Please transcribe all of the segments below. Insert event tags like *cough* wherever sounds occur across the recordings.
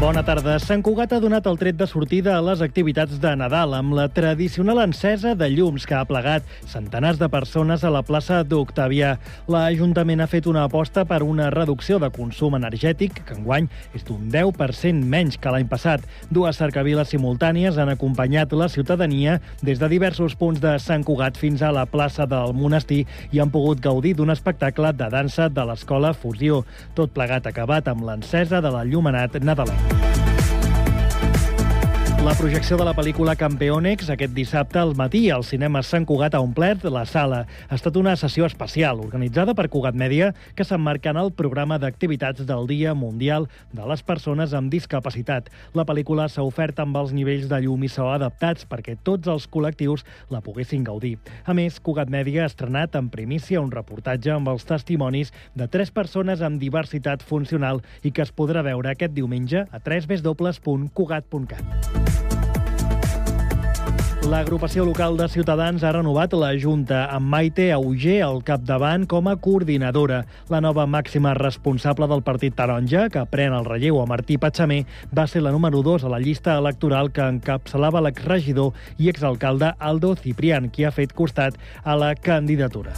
Bona tarda. Sant Cugat ha donat el tret de sortida a les activitats de Nadal amb la tradicional encesa de llums que ha plegat centenars de persones a la plaça d'Octavià. L'Ajuntament ha fet una aposta per una reducció de consum energètic que enguany és d'un 10% menys que l'any passat. Dues cercaviles simultànies han acompanyat la ciutadania des de diversos punts de Sant Cugat fins a la plaça del Monestir i han pogut gaudir d'un espectacle de dansa de l'escola Fusió. Tot plegat acabat amb l'encesa de l'enllumenat nadalenc. Bye. La projecció de la pel·lícula Campeonex aquest dissabte al matí al cinema Sant Cugat ha omplert la sala. Ha estat una sessió especial organitzada per Cugat Mèdia que s'emmarca en el programa d'activitats del Dia Mundial de les Persones amb Discapacitat. La pel·lícula s'ha ofert amb els nivells de llum i so adaptats perquè tots els col·lectius la poguessin gaudir. A més, Cugat Mèdia ha estrenat en primícia un reportatge amb els testimonis de tres persones amb diversitat funcional i que es podrà veure aquest diumenge a www.cugat.cat. L'agrupació local de Ciutadans ha renovat la Junta amb Maite Auger al capdavant com a coordinadora. La nova màxima responsable del Partit Taronja, que pren el relleu a Martí Patxamé, va ser la número 2 a la llista electoral que encapçalava l'exregidor i exalcalde Aldo Ciprián, qui ha fet costat a la candidatura.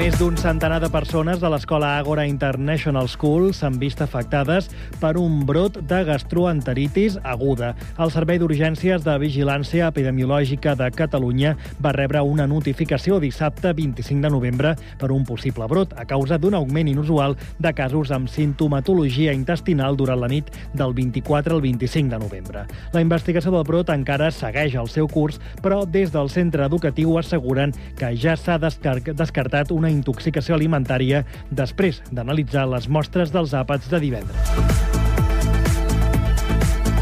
Més d'un centenar de persones de l'escola Agora International School s'han vist afectades per un brot de gastroenteritis aguda. El Servei d'Urgències de Vigilància Epidemiològica de Catalunya va rebre una notificació dissabte 25 de novembre per un possible brot a causa d'un augment inusual de casos amb sintomatologia intestinal durant la nit del 24 al 25 de novembre. La investigació del brot encara segueix el seu curs, però des del centre educatiu asseguren que ja s'ha descartat una intoxicació alimentària després d'analitzar les mostres dels àpats de divendres.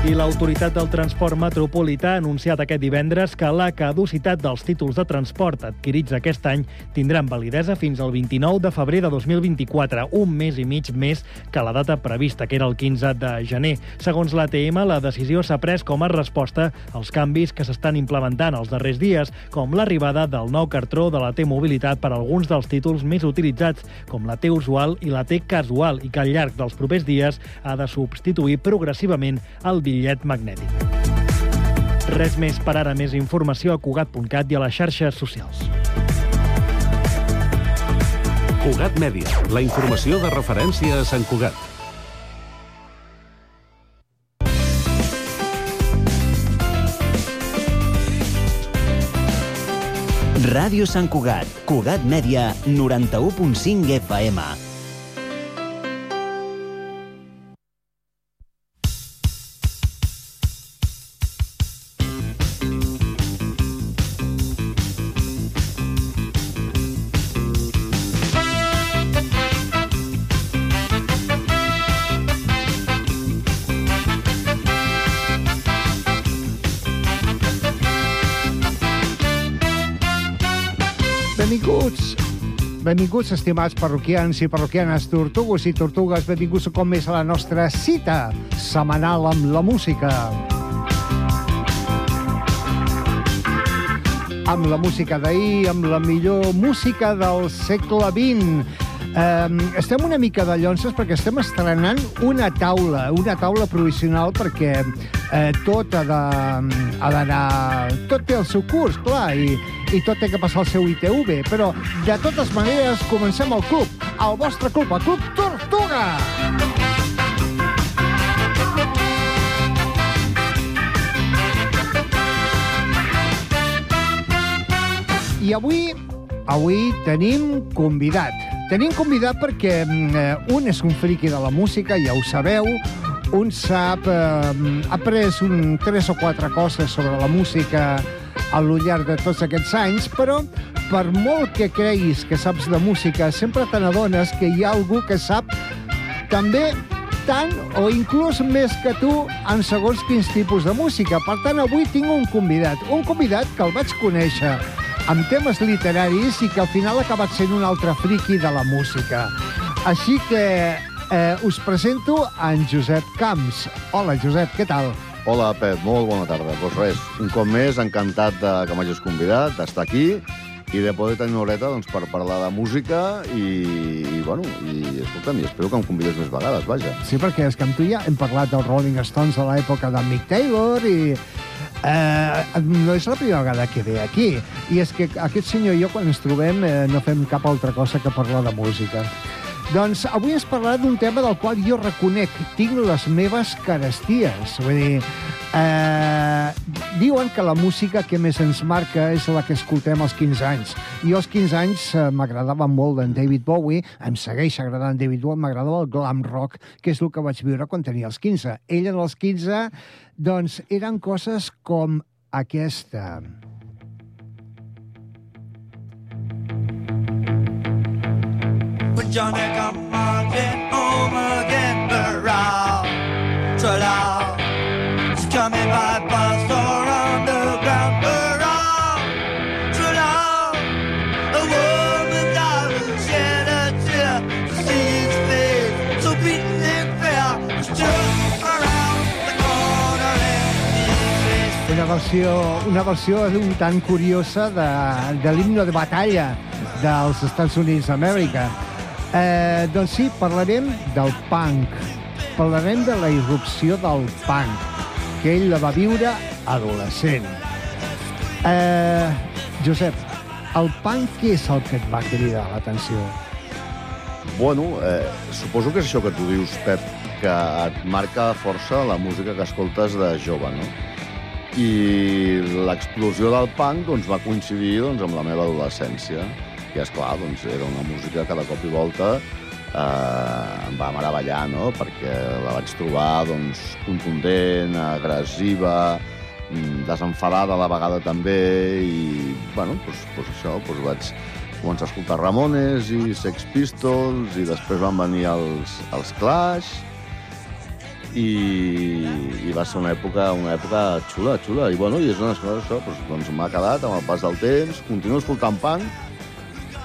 I l'Autoritat del Transport Metropolità ha anunciat aquest divendres que la caducitat dels títols de transport adquirits aquest any tindran validesa fins al 29 de febrer de 2024, un mes i mig més que la data prevista, que era el 15 de gener. Segons l'ATM, la decisió s'ha pres com a resposta als canvis que s'estan implementant els darrers dies, com l'arribada del nou cartró de la T-Mobilitat per alguns dels títols més utilitzats, com la T-Usual i la T-Casual, i que al llarg dels propers dies ha de substituir progressivament el bitllet magnètic. Res més per ara. Més informació a Cugat.cat i a les xarxes socials. Cugat Mèdia, la informació de referència a Sant Cugat. Ràdio Sant Cugat, Cugat Mèdia, 91.5 FM. Benvinguts, estimats parroquians i parroquianes, tortugues i tortugues. Benvinguts cop més a la nostra cita setmanal amb la música. Amb la música d'ahir, amb la millor música del segle XX. Um, estem una mica de llonces perquè estem estrenant una taula, una taula provisional perquè eh, tot de- ha d'anar... Tot té el seu curs, clar, i, i tot té que passar el seu ITV, però de totes maneres comencem el club, el vostre club, el Club Tortuga! I avui, avui tenim convidat. Tenim convidat perquè mm, eh, un és un friqui de la música, ja ho sabeu, un sap, eh, ha après un, tres o quatre coses sobre la música al llarg de tots aquests anys, però per molt que creguis que saps de música, sempre te n'adones que hi ha algú que sap també tant o inclús més que tu en segons quins tipus de música. Per tant, avui tinc un convidat, un convidat que el vaig conèixer amb temes literaris i que al final ha acabat sent un altre friqui de la música. Així que eh, us presento a en Josep Camps. Hola, Josep, què tal? Hola, Pep, molt bona tarda. Doncs pues res, un cop més, encantat de que m'hagis convidat, d'estar aquí i de poder tenir una horeta doncs, per parlar de música i, i bueno, i escolta'm, i espero que em convides més vegades, vaja. Sí, perquè és que amb tu ja hem parlat dels Rolling Stones de l'època de Mick Taylor i eh, no és la primera vegada que ve aquí. I és que aquest senyor i jo, quan ens trobem, eh, no fem cap altra cosa que parlar de música. Doncs avui ens parlarà d'un tema del qual jo reconec, tinc les meves caresties. Vull dir, eh, diuen que la música que més ens marca és la que escoltem als 15 anys. I als 15 anys eh, m'agradava molt en David Bowie, em segueix agradant David Bowie, m'agradava el glam rock, que és el que vaig viure quan tenia els 15. Ell en els 15, doncs, eren coses com aquesta. When Johnny come marching home again, hurrah, ta-da. It's coming by bus or underground, hurrah, ta-da. A to around the. Una versió, una versió un tant curiosa de, de l'himno de batalla dels Estats Units d'Amèrica. Eh, doncs sí, parlarem del punk. Parlarem de la irrupció del punk, que ell la va viure adolescent. Eh, Josep, el punk què és el que et va cridar l'atenció? Bueno, eh, suposo que és això que tu dius, Pep, que et marca força la música que escoltes de jove, no? I l'explosió del punk doncs, va coincidir doncs, amb la meva adolescència. I, és clar, doncs, era una música que de cop i volta eh, em va meravellar, no? Perquè la vaig trobar doncs, contundent, agressiva, mm, desenfadada a la vegada també, i, bueno, doncs, doncs això, doncs vaig començar a escoltar Ramones i Sex Pistols, i després van venir els, els Clash, i, i va ser una època, una època xula, xula. I, bueno, i és una cosa, això, doncs, doncs m'ha quedat amb el pas del temps, continuo escoltant punk,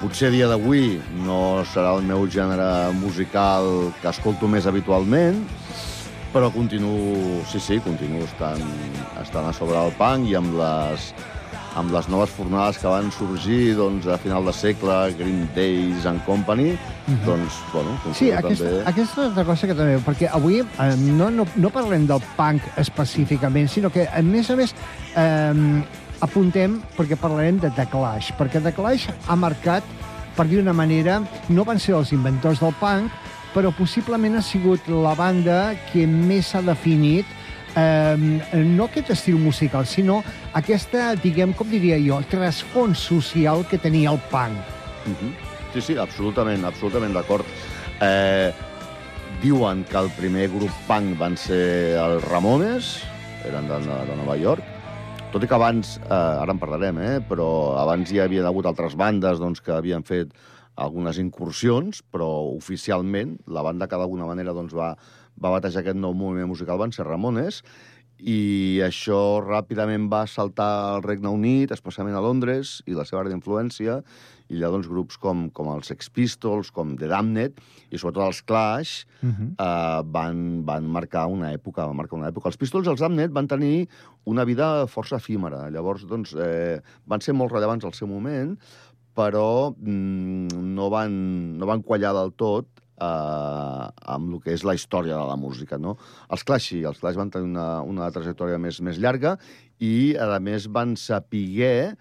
potser dia d'avui no serà el meu gènere musical que escolto més habitualment, però continuo, sí, sí, continuo estant, estant a sobre del punk i amb les, amb les noves fornades que van sorgir doncs, a final de segle, Green Days and Company, doncs, bueno, Sí, aquesta, també... aquesta és una cosa que també... Perquè avui eh, no, no, no parlem del punk específicament, sinó que, a més a més, eh, apuntem perquè parlarem de The Clash, perquè The Clash ha marcat, per dir una manera, no van ser els inventors del punk, però possiblement ha sigut la banda que més s'ha definit eh, no aquest estil musical, sinó aquesta, diguem, com diria jo, trasfons social que tenia el punk. Mhm. Sí, sí, absolutament, absolutament d'acord. Eh, diuen que el primer grup punk van ser els Ramones, eren de, de Nova York, tot i que abans, eh, ara en parlarem, eh, però abans hi havia hagut altres bandes doncs, que havien fet algunes incursions, però oficialment la banda que d'alguna manera doncs, va, va batejar aquest nou moviment musical van ser Ramones, i això ràpidament va saltar al Regne Unit, especialment a Londres, i la seva àrea d'influència, i allà doncs, grups com, com els Sex Pistols, com The Damned, i sobretot els Clash, uh -huh. eh, van, van marcar una època, van marcar una època. Els Pistols i els Damned van tenir una vida força efímera. Llavors, doncs, eh, van ser molt rellevants al seu moment, però mm, no, van, no van quallar del tot eh, amb el que és la història de la música. No? Els Clash sí, els Clash van tenir una, una trajectòria més, més llarga i, a més, van saber,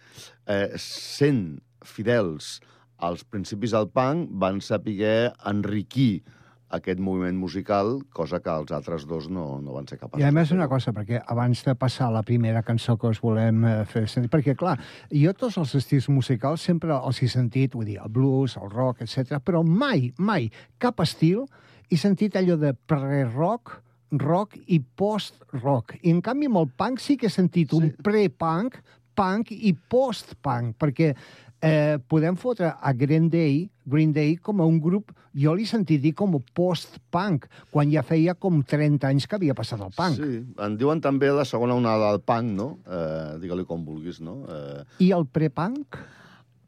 eh, sent fidels als principis del punk, van saber enriquir aquest moviment musical, cosa que els altres dos no, no van ser capaços. I a més una cosa, perquè abans de passar a la primera cançó que us volem eh, fer sentir, perquè clar, jo tots els estils musicals sempre els he sentit, vull dir, el blues, el rock, etc, però mai, mai, cap estil he sentit allò de pre-rock, rock i post-rock. I en canvi amb el punk sí que he sentit un Sí. pre-punk, punk i post-punk, perquè eh, podem fotre a Green Day, Green Day com a un grup, jo l'he sentit dir com post-punk, quan ja feia com 30 anys que havia passat el punk. Sí, en diuen també la segona onada del punk, no? Eh, Digue-li com vulguis, no? Eh, I el pre-punk?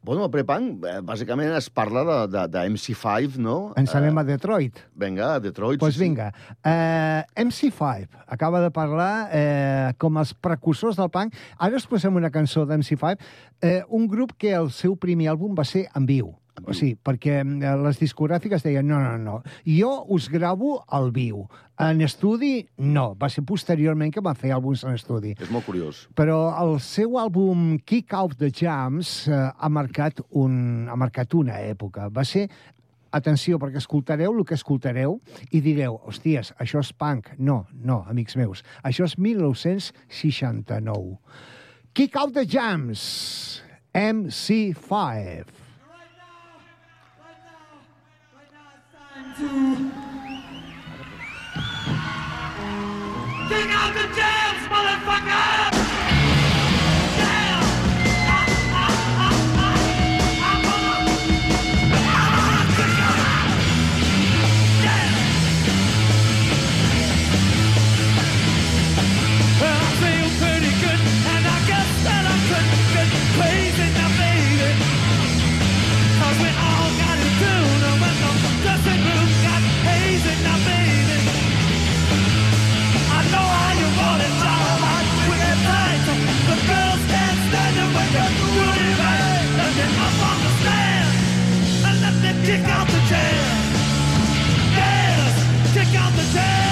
Bueno, el prepunk, eh, bàsicament es parla de, de, de MC5, no? Ens anem a Detroit. Vinga, a Detroit. Doncs pues sí, vinga, eh, MC5 acaba de parlar eh, com els precursors del punk. Ara us posem una cançó d'MC5, eh, un grup que el seu primer àlbum va ser en viu. O sigui, perquè eh, les discogràfiques deien no, no, no, jo us gravo al viu. En estudi, no. Va ser posteriorment que van fer àlbums en estudi. És molt curiós. Però el seu àlbum Kick Out the Jams eh, ha, marcat un, ha marcat una època. Va ser atenció, perquè escoltareu el que escoltareu i direu, hòsties, això és punk. No, no, amics meus. Això és 1969. Kick Out the Jams, MC5. Kick out the jams, motherfucker! Kick out the jam. Yes, kick out the jam.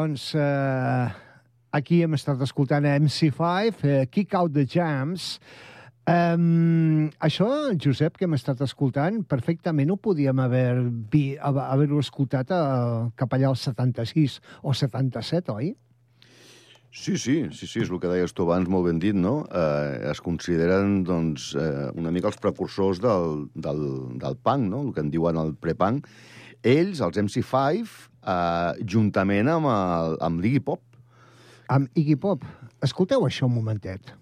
Doncs eh, aquí hem estat escoltant a MC5, eh, Kick Out the Jams. Um, això, Josep, que hem estat escoltant, perfectament ho podíem haver vi- haver- haver-ho escoltat a, cap allà al 76 o 77, oi? Sí, sí, sí, sí, és el que deies tu abans, molt ben dit, no? Eh, es consideren, doncs, eh, una mica els precursors del, del, del punk, no? El que en diuen el prepunk. Ells, els MC5, eh, juntament amb, el, amb l'Iggy Pop. Amb Iggy Pop. Escolteu això un momentet.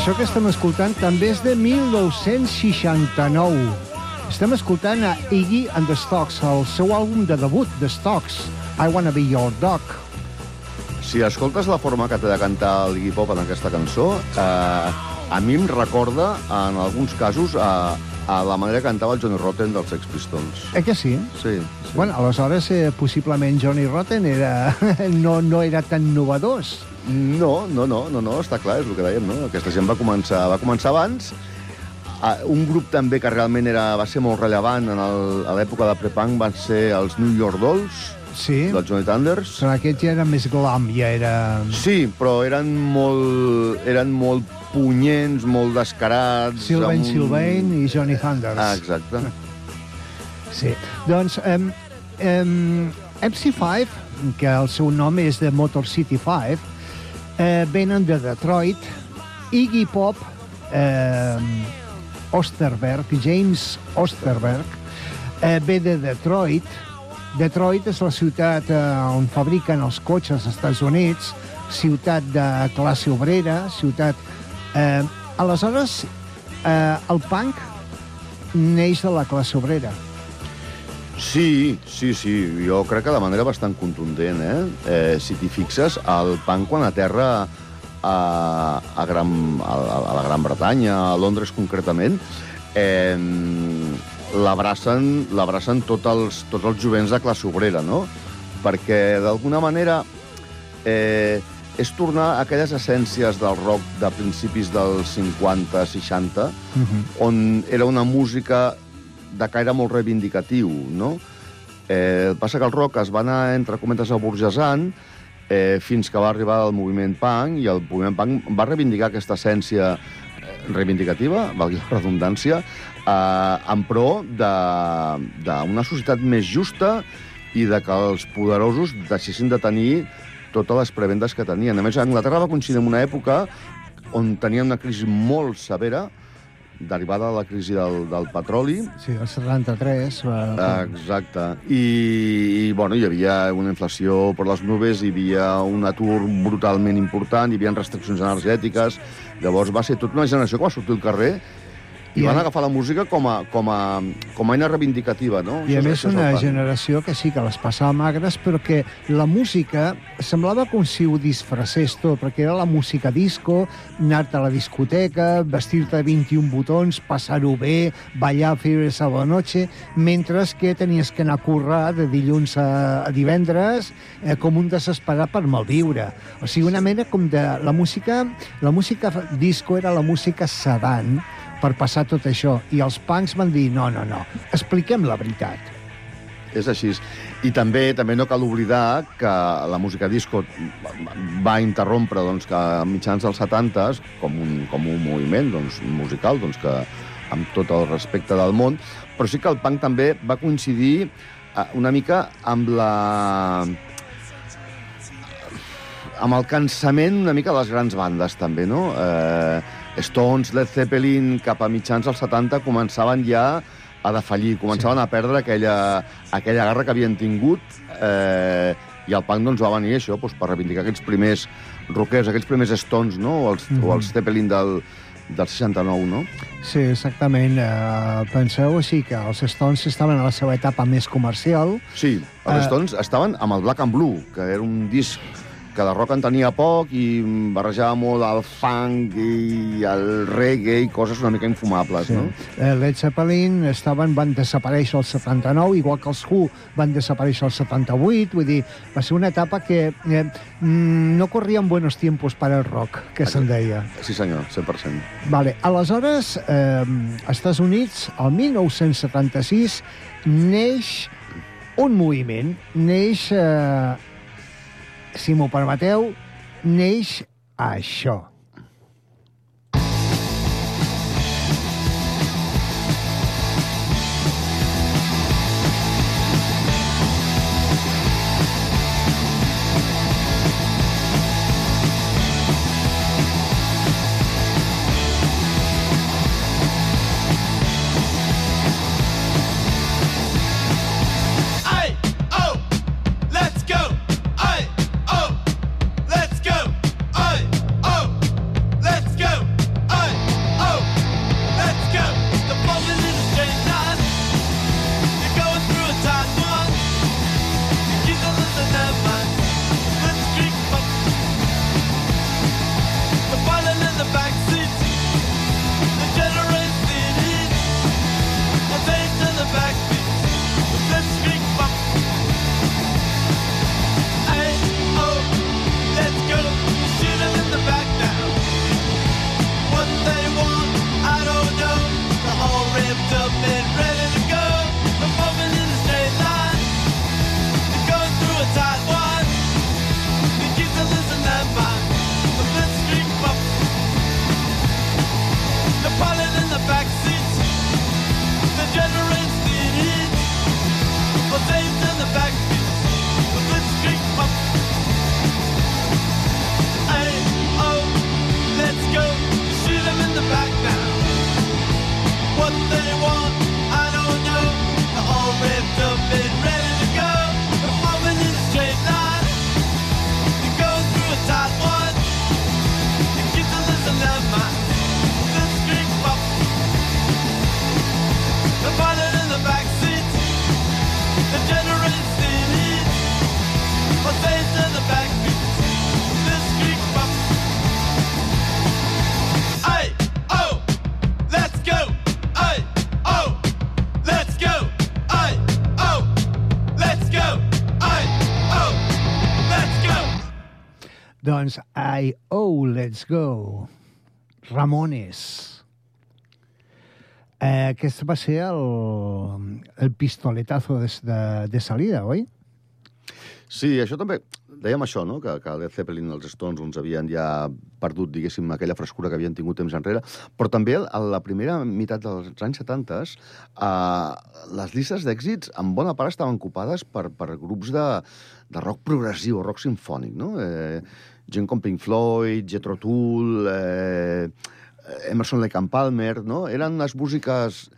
Això que estem escoltant també és de 1969. Estem escoltant a Iggy and the Stocks, el seu àlbum de debut, The Stocks, I Wanna Be Your Dog. Si escoltes la forma que té de cantar el Iggy Pop en aquesta cançó, eh, a mi em recorda, en alguns casos, a, a la manera que cantava el Johnny Rotten dels Sex Pistols. Eh que sí? Sí, sí. Bueno, aleshores, eh, possiblement Johnny Rotten era, *laughs* no, no era tan novedós. No, no, no, no, no, està clar, és el que dèiem, no? Aquesta gent va començar, va començar abans. Ah, un grup també que realment era, va ser molt rellevant en el, a l'època de prepunk van ser els New York Dolls, Sí, dels Johnny Thunders. però aquest ja era més glam, ja era... Sí, però eren molt, eren molt punyents, molt descarats. Sylvain amb Sylvain i Johnny Thunders. Ah, exacte. *laughs* Sí. Doncs um, um, MC5, que el seu nom és de Motor City 5, eh, venen de Detroit. Iggy Pop, eh, Osterberg, James Osterberg, eh, ve de Detroit. Detroit és la ciutat eh, on fabriquen els cotxes als Estats Units, ciutat de classe obrera, ciutat... Eh, aleshores, eh, el punk neix de la classe obrera. Sí, sí, sí, jo crec que de manera bastant contundent, eh? eh si t'hi fixes, el punk quan aterra a, a, Gran, a, a la Gran Bretanya, a Londres concretament, eh, l'abracen tots els, tots els jovents de classe obrera, no? Perquè, d'alguna manera, eh, és tornar a aquelles essències del rock de principis dels 50-60, Uh -huh. on era una música de caire molt reivindicatiu, no? Eh, passa que el rock es va anar, entre cometes, aburgesant eh, fins que va arribar el moviment punk i el moviment punk va reivindicar aquesta essència eh, reivindicativa, valgui la redundància, eh, en pro d'una societat més justa i de que els poderosos deixessin de tenir totes les prebendes que tenien. A més, Anglaterra va coincidir en una època on tenia una crisi molt severa, derivada de la crisi del, del petroli, Sí, el 73... Va... Exacte. I, i bueno, hi havia una inflació per les nubes, hi havia un atur brutalment important, hi havia restriccions energètiques. Llavors va ser tota una generació que va sortir al carrer i I van a- agafar la música com a, com a, com a eina reivindicativa, no? I a més una generació que sí que les passava magres, però que la música semblava com si ho disfressés tot, perquè era la música disco, anar-te a la discoteca, vestir-te de 21 botons, passar-ho bé, ballar, fer la noche, mentre que tenies que anar a currar de dilluns a, a divendres eh, com un desesperat per malviure. O sigui, una mena com de... La música, la música disco era la música sedant, per passar tot això. I els punks van dir, no, no, no, expliquem la veritat. És així. I també també no cal oblidar que la música disco va interrompre doncs, que a mitjans dels 70 com un, com un moviment doncs, musical doncs, que amb tot el respecte del món, però sí que el punk també va coincidir eh, una mica amb la amb el cansament una mica de les grans bandes, també, no? Eh, Stones, Led Zeppelin, cap a mitjans dels 70 començaven ja a defallir, començaven sí. a perdre aquella, aquella garra que havien tingut eh, i el punk doncs, va venir això doncs, per reivindicar aquells primers rockers, aquells primers Stones, no? o, els, mm Mhm. -hmm. o els Zeppelin del, del 69, no? Sí, exactament. Uh, penseu així que els Stones estaven a la seva etapa més comercial. Sí, els Eh, Stones estaven amb el Black and Blue, que era un disc que de rock en tenia poc i barrejava molt el funk i el reggae i coses una mica infumables, Sí. no? Eh, Led Zeppelin estaven, van desaparèixer el 79, igual que els Who van desaparèixer el 78, vull dir, va ser una etapa que eh, mm, no corrien buenos tiempos para el rock, que se'n deia. Sí, senyor, 100%. Vale. Aleshores, eh, als Estats Units, el 1976, neix un moviment, neix, eh, si m'ho permeteu, neix això. Let's Go. Ramones. Eh, aquest va ser el, el pistoletazo de, de, de salida, oi? Sí, això també... Dèiem això, no?, que, que Led Zeppelin i els Stones doncs, havien ja perdut, diguéssim, aquella frescura que havien tingut temps enrere, però també a la primera meitat dels anys 70 eh, les llistes d'èxits en bona part estaven ocupades per, per grups de, de rock progressiu, rock sinfònic, no? Eh, gent com Pink Floyd, Jethro Tull, eh, Emerson Lake and Palmer, no? Eren unes músiques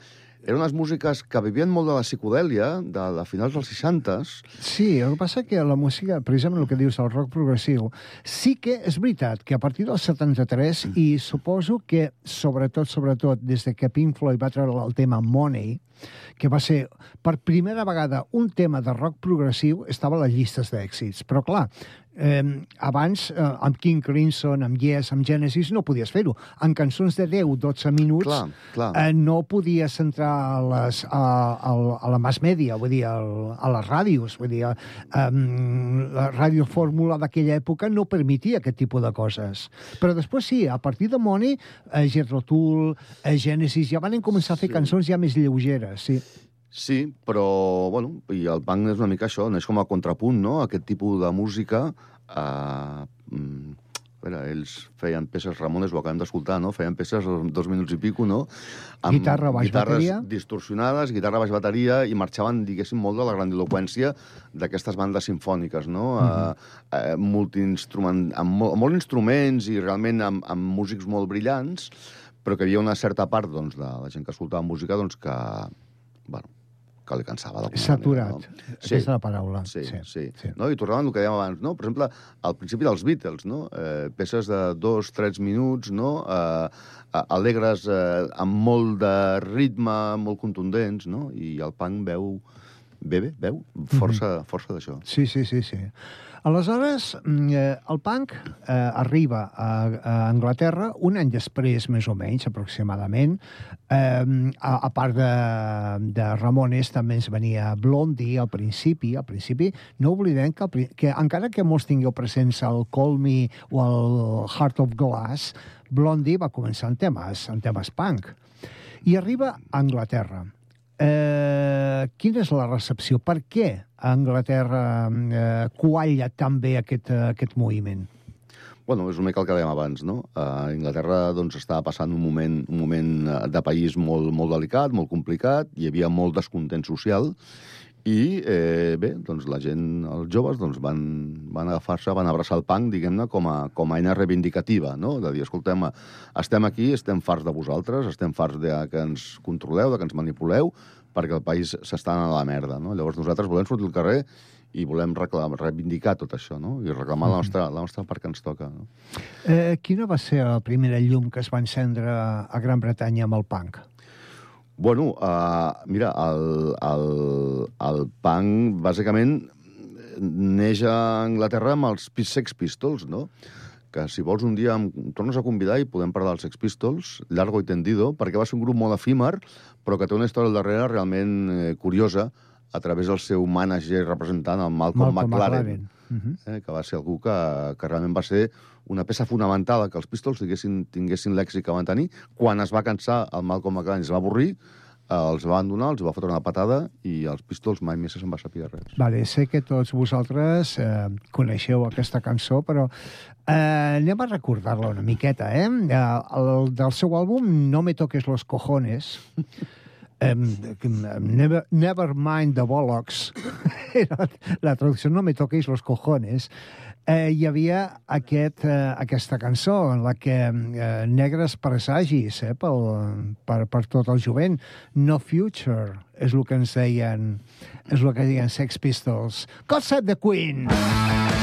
eren unes músiques que vivien molt de la psicodèlia, de, de finals dels 60s. Sí, el que passa que la música, precisament el que dius, el rock progressiu, sí que és veritat que a partir del 73, mm. i suposo que sobretot, sobretot, des de que Pink Floyd va treure el tema Money, que va ser per primera vegada un tema de rock progressiu, estava a les llistes d'èxits. Però, clar, eh, abans, eh, amb King Crimson, amb Yes, amb Genesis, no podies fer-ho. En cançons de 10-12 minuts clar, clar. Eh, no podies entrar a, les, a, a, a la mass media, vull dir, a, a les ràdios. Vull dir, eh, la ràdio fórmula d'aquella època no permetia aquest tipus de coses. Però després sí, a partir de Money, eh, Jethro Tull, eh, Genesis, ja van començar a fer sí. cançons ja més lleugeres, sí. Sí, però, bueno, i el punk és una mica això, és com a contrapunt, no?, aquest tipus de música. Eh, mm, a veure, ells feien peces, Ramones, ho acabem d'escoltar, no?, feien peces dos minuts i pico, no?, amb guitarra, baix, guitarres bateria. distorsionades, guitarra, baix, bateria, i marxaven, diguéssim, molt de la grandiloquència d'aquestes bandes sinfòniques, no?, mm -hmm. eh, eh, multiinstrument, amb, molt, molt instruments i realment amb, amb músics molt brillants, però que hi havia una certa part, doncs, de la gent que escoltava música, doncs, que, bueno, que li cansava. d'alguna Saturat. manera, No? Aquesta és la paraula. Sí, sí. sí. sí. No? I tornàvem al que dèiem abans, no? Per exemple, al principi dels Beatles, no? Eh, peces de dos, tres minuts, no? Eh, alegres, eh, amb molt de ritme, molt contundents, no? I el punk veu... Bé, bé, veu? Força, mm -hmm. força d'això. Sí, sí, sí, sí. Aleshores, mm, eh, el punk eh, arriba a, a Anglaterra un any després, més o menys, aproximadament. Eh, a, a part de, de Ramones, també ens venia Blondie al principi. Al principi, no oblidem que, que encara que molts tingueu presents el Call Me o el Heart of Glass, Blondie va començar en temes, en temes punk. I arriba a Anglaterra. Eh, quina és la recepció? Per què a Anglaterra eh, qualla tan bé aquest, eh, aquest moviment? Bueno, és una mica el que dèiem abans, no? A Anglaterra doncs, estava passant un moment, un moment eh, de país molt, molt delicat, molt complicat, hi havia molt descontent social, i eh, bé, doncs la gent, els joves, doncs van, van agafar-se, van abraçar el punk, diguem-ne, com, a, com a eina reivindicativa, no? De dir, escoltem, estem aquí, estem farts de vosaltres, estem farts de que ens controleu, de que ens manipuleu, perquè el país s'està a la merda, no? Llavors nosaltres volem sortir al carrer i volem reclamar, reivindicar tot això, no? I reclamar la nostra, la nostra part que ens toca, no? Eh, quina va ser la primera llum que es va encendre a Gran Bretanya amb el punk? Bueno, uh, mira, el, el, el punk, bàsicament, neix a Anglaterra amb els Sex Pistols, no? que si vols un dia em tornes a convidar i podem parlar dels Sex Pistols, largo i tendido, perquè va ser un grup molt efímer, però que té una història al darrere realment eh, curiosa, a través del seu mànager representant, el Malcolm, Malcolm McLaren, McLaren. Uh -huh. eh, que va ser algú que, que realment va ser una peça fonamental que els Pistols tinguessin, tinguessin l'èxit que van tenir. Quan es va cansar, el Malcolm McLaren es va avorrir, eh, els va abandonar, els va fotre una patada i els Pistols mai més se'n va saber res. Vale, sé que tots vosaltres eh, coneixeu aquesta cançó, però eh, anem a recordar-la una miqueta, eh? eh el, del seu àlbum No me toques los cojones, *laughs* Um, never, never mind the bollocks. *laughs* La traducció no me toquis los cojones. Eh, hi havia aquest, eh, aquesta cançó en la que eh, negres presagis eh, pel, per, per tot el jovent. No future és el que ens deien, és el que deien Sex Pistols. God save the Queen! God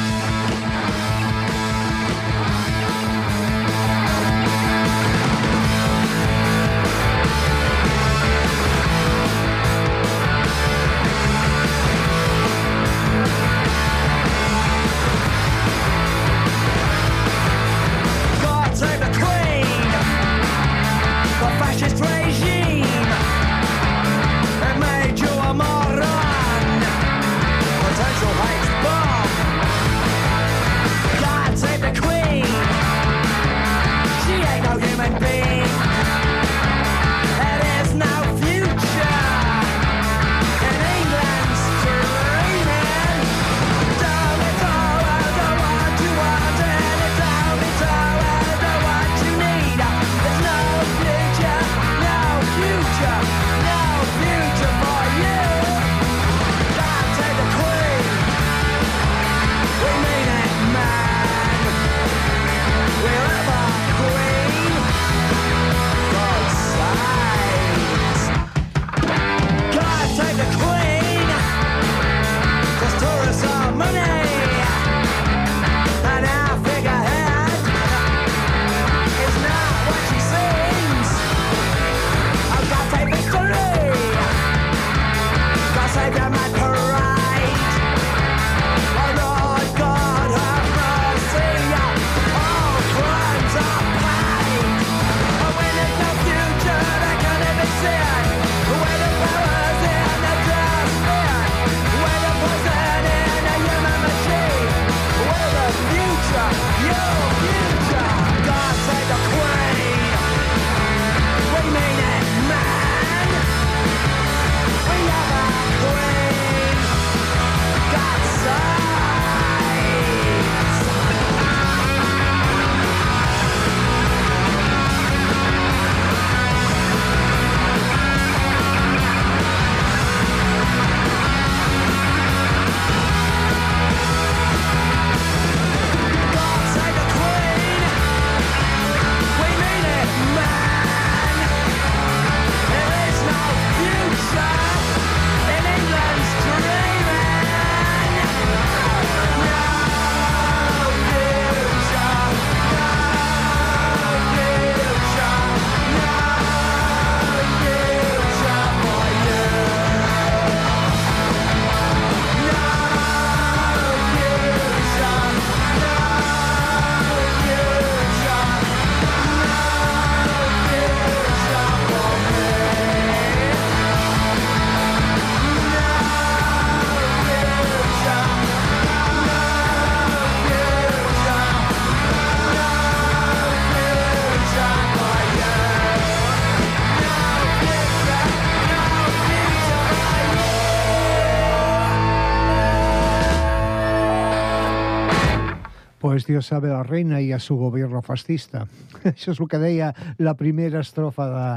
Pues Dios sabe la reina y a su gobierno fascista. *laughs* Això és el que deia la primera estrofa de,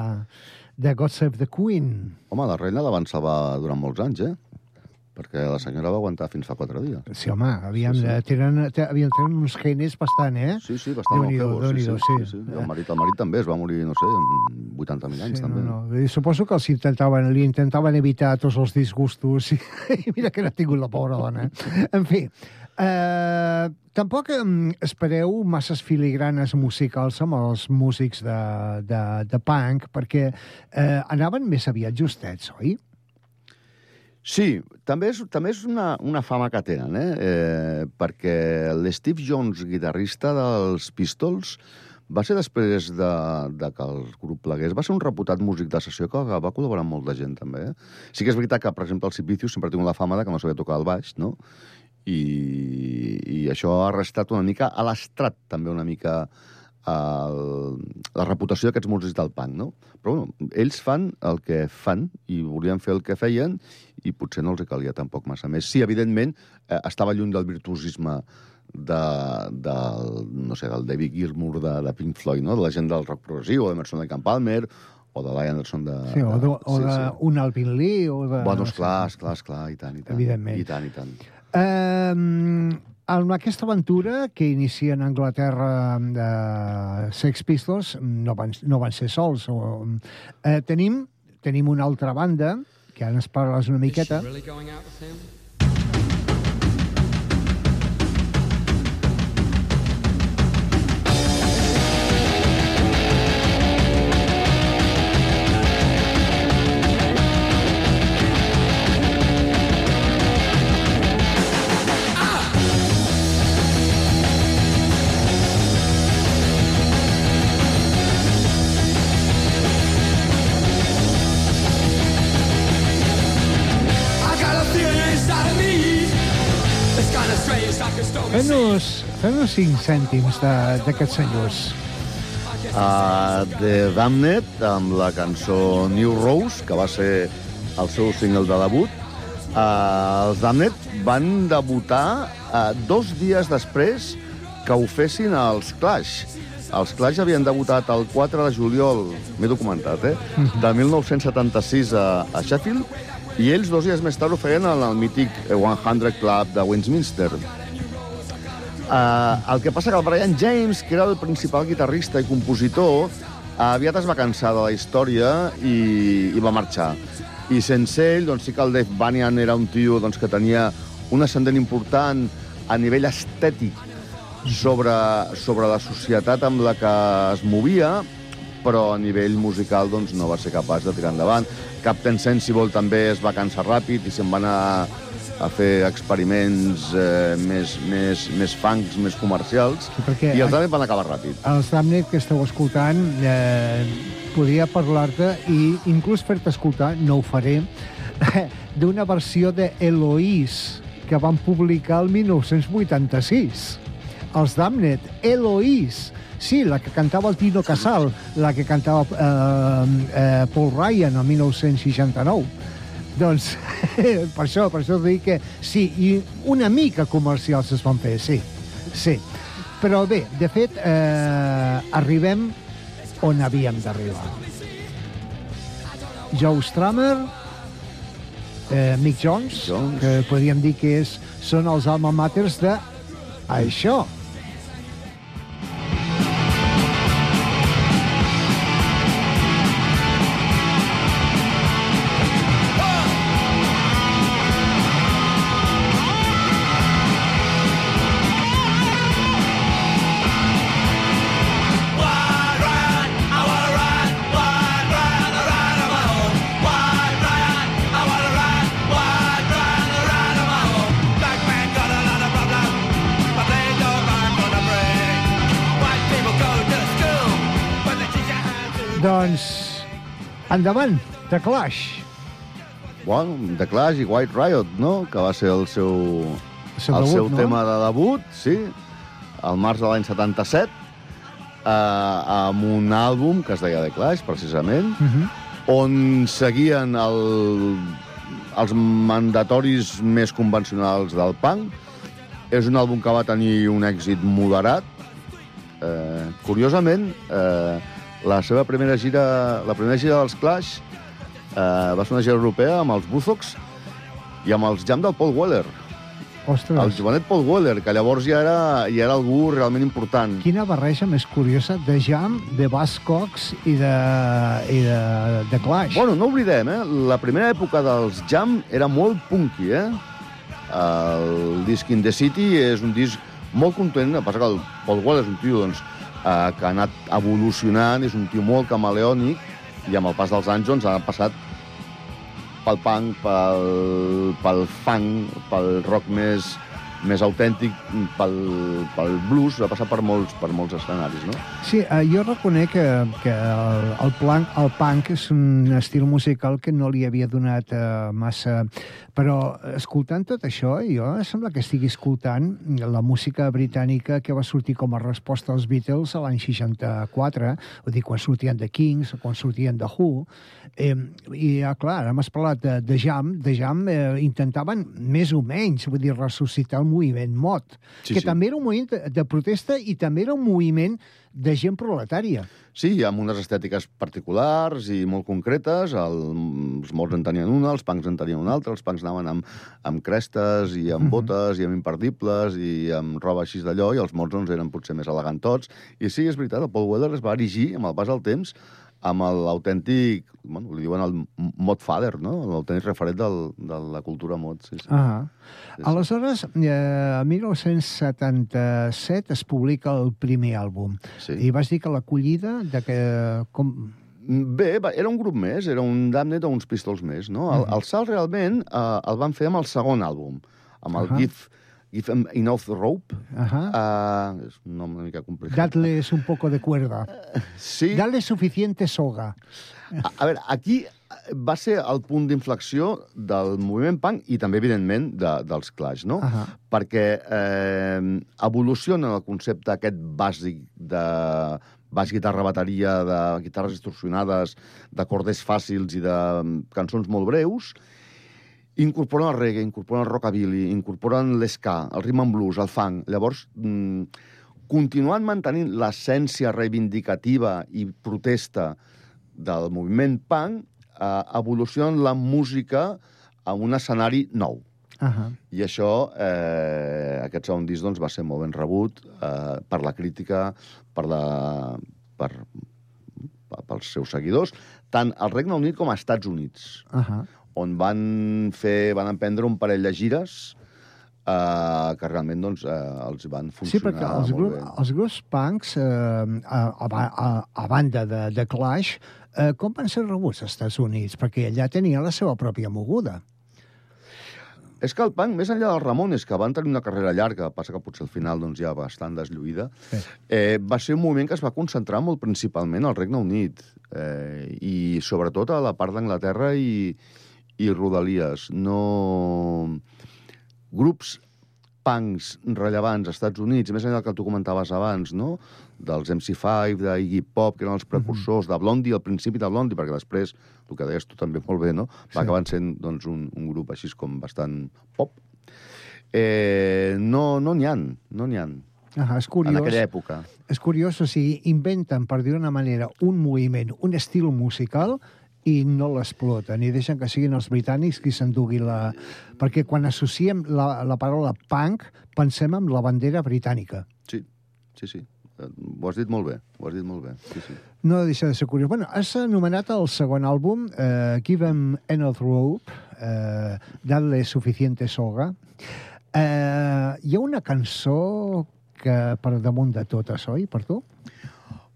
de God Save the Queen. Home, la reina la van salvar durant molts anys, eh? Perquè la senyora va aguantar fins fa quatre dies. Sí, home, havíem, Sí, sí. Tenen, te- havien tenen uns genes bastant, eh? Sí, sí, bastant Déu-n'hi-do, longevos, sí, sí, sí. sí, El marit, el marit també es va morir, no sé, amb 80.000 anys, Sí, també. no, no. Suposo que els intentaven, li intentaven evitar tots els disgustos i, *laughs* i mira que n'ha tingut la pobra dona. En fi, eh, tampoc espereu masses filigranes musicals amb els músics de, de, de punk, perquè eh, anaven més aviat justets, oi? Sí, també és, també és una, una fama que tenen, eh? eh perquè l'Steve Jones, guitarrista dels Pistols, va ser després de, de que el grup plegués, va ser un reputat músic de sessió que va col·laborar amb molta gent, també. Eh? Sí que és veritat que, per exemple, el Sipicius sempre tingut la fama de que no sabia tocar el baix, no? I, i això ha restat una mica a l'estrat, també una mica el, la reputació d'aquests músics del punk, no? Però bueno, ells fan el que fan i volien fer el que feien i potser no els calia tampoc massa més. Sí, evidentment, eh, estava lluny del virtuosisme de, del, no sé, del David Gilmour de, de Pink Floyd, no? de la gent del rock progressiu, o d'Emerson de Camp Palmer, o de Lion Anderson de... Sí, o, o sí, sí. un Alvin Lee, o de... Bueno, esclar, esclar, esclar, i tant, i tant. Evidentment. I tant, i tant. Eh, en aquesta aventura que inicien a Anglaterra de Sex Pistols no van, no van ser sols. O, eh, tenim, tenim una altra banda, que ara ens parles una miqueta. Really going out with him? Fem-nos fem cinc cèntims de- d'aquests senyors. Uh, The Damned, amb la cançó New Rose, que va ser el seu single de debut. Uh, els Damned van debutar uh, dos dies després que ho fessin els Clash. Els Clash havien debutat el 4 de juliol, m'he documentat, eh? de 1976 a, a Sheffield, i ells dos dies més tard ho feien en el mític 100 Club de Westminster. Uh, el que passa que el Brian James, que era el principal guitarrista i compositor, aviat es va cansar de la història i, i va marxar. I sense ell, doncs sí que el Dave Banyan era un tio doncs, que tenia un ascendent important a nivell estètic sobre, sobre la societat amb la que es movia, però a nivell musical doncs, no va ser capaç de tirar endavant. Captain Sensible també es va cansar ràpid i se'n va anar a fer experiments eh, més, més, més funks, més comercials, Sí, perquè- i els altres van acabar ràpid. Els Damned que esteu escoltant, eh, podria parlar-te i inclús fer-te escoltar, no ho faré, *laughs* d'una versió de Eloís que van publicar el 1986. Els Damned, Eloís. Sí, la que cantava el Tino Casal, la que cantava eh, eh, Paul Ryan el 1969. Doncs *laughs* per això, per això dic que sí, i una mica comercials es van fer, sí, sí. Però bé, de fet, eh, arribem on havíem d'arribar. Joe Strummer, eh, Mick Jones, Jones. que podríem dir que és, són els alma maters de això. Endavant, The Clash. Bueno, The Clash i White Riot, no?, que va ser el seu, El seu el debut, seu no? tema de debut, sí, al març de l'any 77, eh, amb un àlbum que es deia The Clash, precisament, Uh -huh. on seguien el, els mandatoris més convencionals del punk, És un àlbum que va tenir un èxit moderat. Eh, curiosament, eh, la seva primera gira, la primera gira dels Clash eh, va ser una gira europea amb els Buzoks i amb els Jam del Paul Weller. Ostres, El jovenet Paul Weller, que llavors ja era, ja era algú realment important. quina barreja més curiosa de Jam, de Buzzcocks i de, i de, de Clash. Bueno, no oblidem, eh? La primera època dels Jam era molt punky, eh? El disc In the City és un disc molt content, el que passa que el Paul Wall és un tio doncs, eh, que ha anat evolucionant, és un tio molt camaleònic, i amb el pas dels anys doncs, ha passat pel punk, pel, pel funk, pel rock més, més autèntic, pel, pel blues, ha passat per molts, per molts escenaris, no? Sí, eh, jo reconec que, que el, el, plan, el punk és un estil musical que no li havia donat eh, massa... Però escoltant tot això, jo sembla que estigui escoltant la música britànica que va sortir com a resposta als Beatles a l'any 64, vull dir, quan sortien de Kings quan sortien de Who. Eh, I, ah, clar, ara m'has parlat de, de Jam. De Jam eh, intentaven més o menys, vull dir, ressuscitar el moviment mod, Sí, que sí. també era un moviment de, protesta i també era un moviment de gent proletària. Sí, amb unes estètiques particulars i molt concretes. El, els morts en tenien una, els punks en tenien una altra, els punks anaven amb, amb crestes i amb botes i amb imperdibles i amb roba així d'allò, i els morts doncs, eren potser més elegantots. I sí, és veritat, el Paul Weller es va erigir amb el pas del temps amb l'autèntic, bueno, li diuen el mod father, no? L'autèntic referent del, de la cultura mod, sí, sí. Ah. Aleshores, eh, en 1977 es publica el primer àlbum. Sí. I vas dir que l'acollida de que... Com... Bé, va, era un grup més, era un Damned o uns Pistols més, no? El, el salt realment eh, el van fer amb el segon àlbum, amb el. Give, Give Em Enough Rope. Ahà. Uh, és un nom una mica complicat. Dadles un poco de cuerda. Sí, Dale suficiente soga. a, a veure, aquí va ser el punt d'inflexió del moviment punk i també, evidentment, de, dels Clash, no? Ahà. Perquè eh, evoluciona el concepte aquest bàsic de baix, guitarra, bateria, de guitarres distorsionades, de corders fàcils i de mm, cançons molt breus, incorporen el reggae, incorporen el rockabilly, incorporen l'esca, el rhythm and blues, el funk. Llavors, mm, continuant mantenint l'essència reivindicativa i protesta del moviment punk, eh, evoluciona la música a un escenari nou. Ahà. I això, eh, aquest segon disc, doncs, va ser molt ben rebut eh, per la crítica, per la, per, pels seus seguidors, tant al Regne Unit com als Estats Units, Ahà. On van fer, van emprendre un parell de gires eh, que realment doncs, eh, els van funcionar Sí, perquè els, molt grup, bé. els grups punks, eh, a, a, a, a banda de, de Clash, eh, com van ser rebuts als Estats Units? Perquè allà tenia la seva pròpia moguda. És que el punk, més enllà dels Ramones, que van tenir una carrera llarga, passa que potser al final doncs, ja bastant deslluïda, Sí. eh, va ser un moviment que es va concentrar molt principalment al Regne Unit eh, i sobretot a la part d'Anglaterra i, i Rodalies. No... Grups punks rellevants als Estats Units, més enllà del que tu comentaves abans, no? dels MC5, de Iggy Pop, que eren els precursors, de Blondie, al principi de Blondie, perquè després, el que deies tu també molt bé, no? va Sí. acabar sent doncs, un, un grup així com bastant pop. Eh, no no n'hi ha, no n'hi ha, Ah, és curiós. en aquella època. És curiós, o sigui, inventen, per dir una manera, un moviment, un estil musical, i no l'exploten, i deixen que siguin els britànics qui s'enduguin la... Perquè quan associem la, la paraula punk, pensem en la bandera britànica. Sí, sí, sí. Eh, Ho has dit molt bé, ho has dit molt bé. Sí, sí. No deixa de ser curiós. Bueno, has anomenat el segon àlbum, eh, Give Em Enough Rope, eh, Dadle Suficiente Soga. Eh, hi ha una cançó que per damunt de totes, oi, per tu?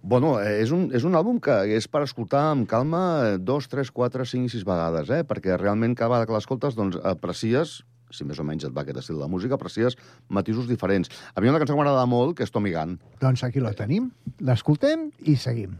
Bueno, eh, és un, és un àlbum que és per escoltar amb calma eh, dos, tres, quatre, cinc sis vegades, eh? perquè realment cada vegada que l'escoltes doncs, aprecies si més o menys et va aquest estil de música, aprecies matisos diferents. A mi una cançó que m'agrada molt, que és Tommy Gunn. Doncs aquí la tenim, l'escoltem i seguim.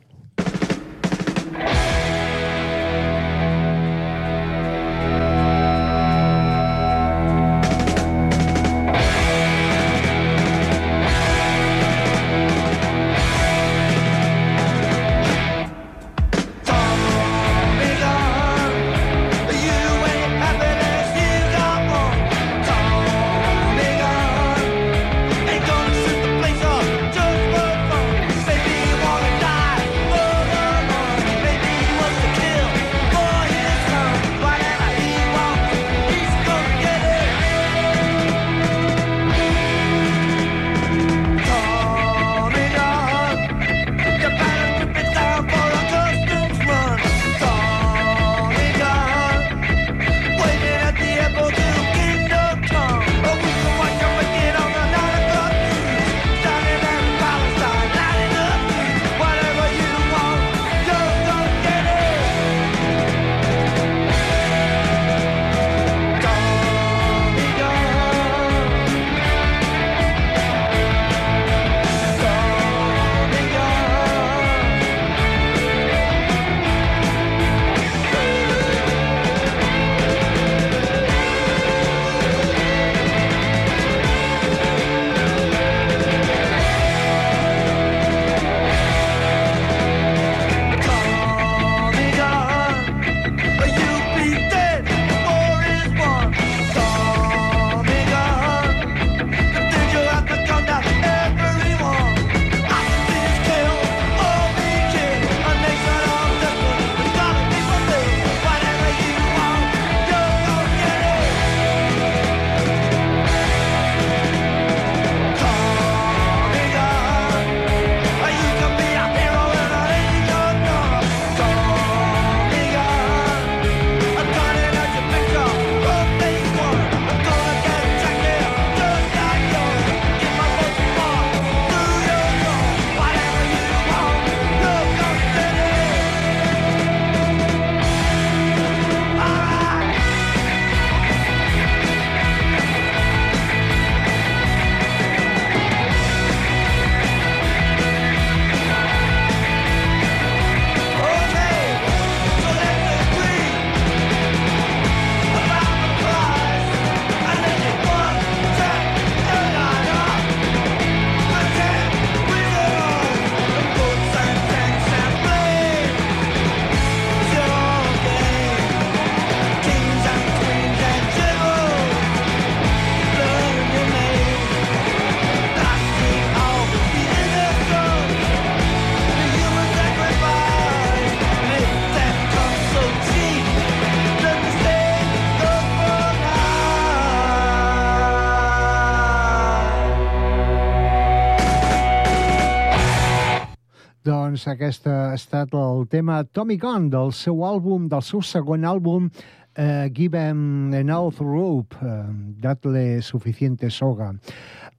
Doncs, aquest ha estat el tema Tommy Gunn del seu àlbum, del seu segon àlbum, eh, Give Em Enough Rope, eh, Datle Suficiente Soga.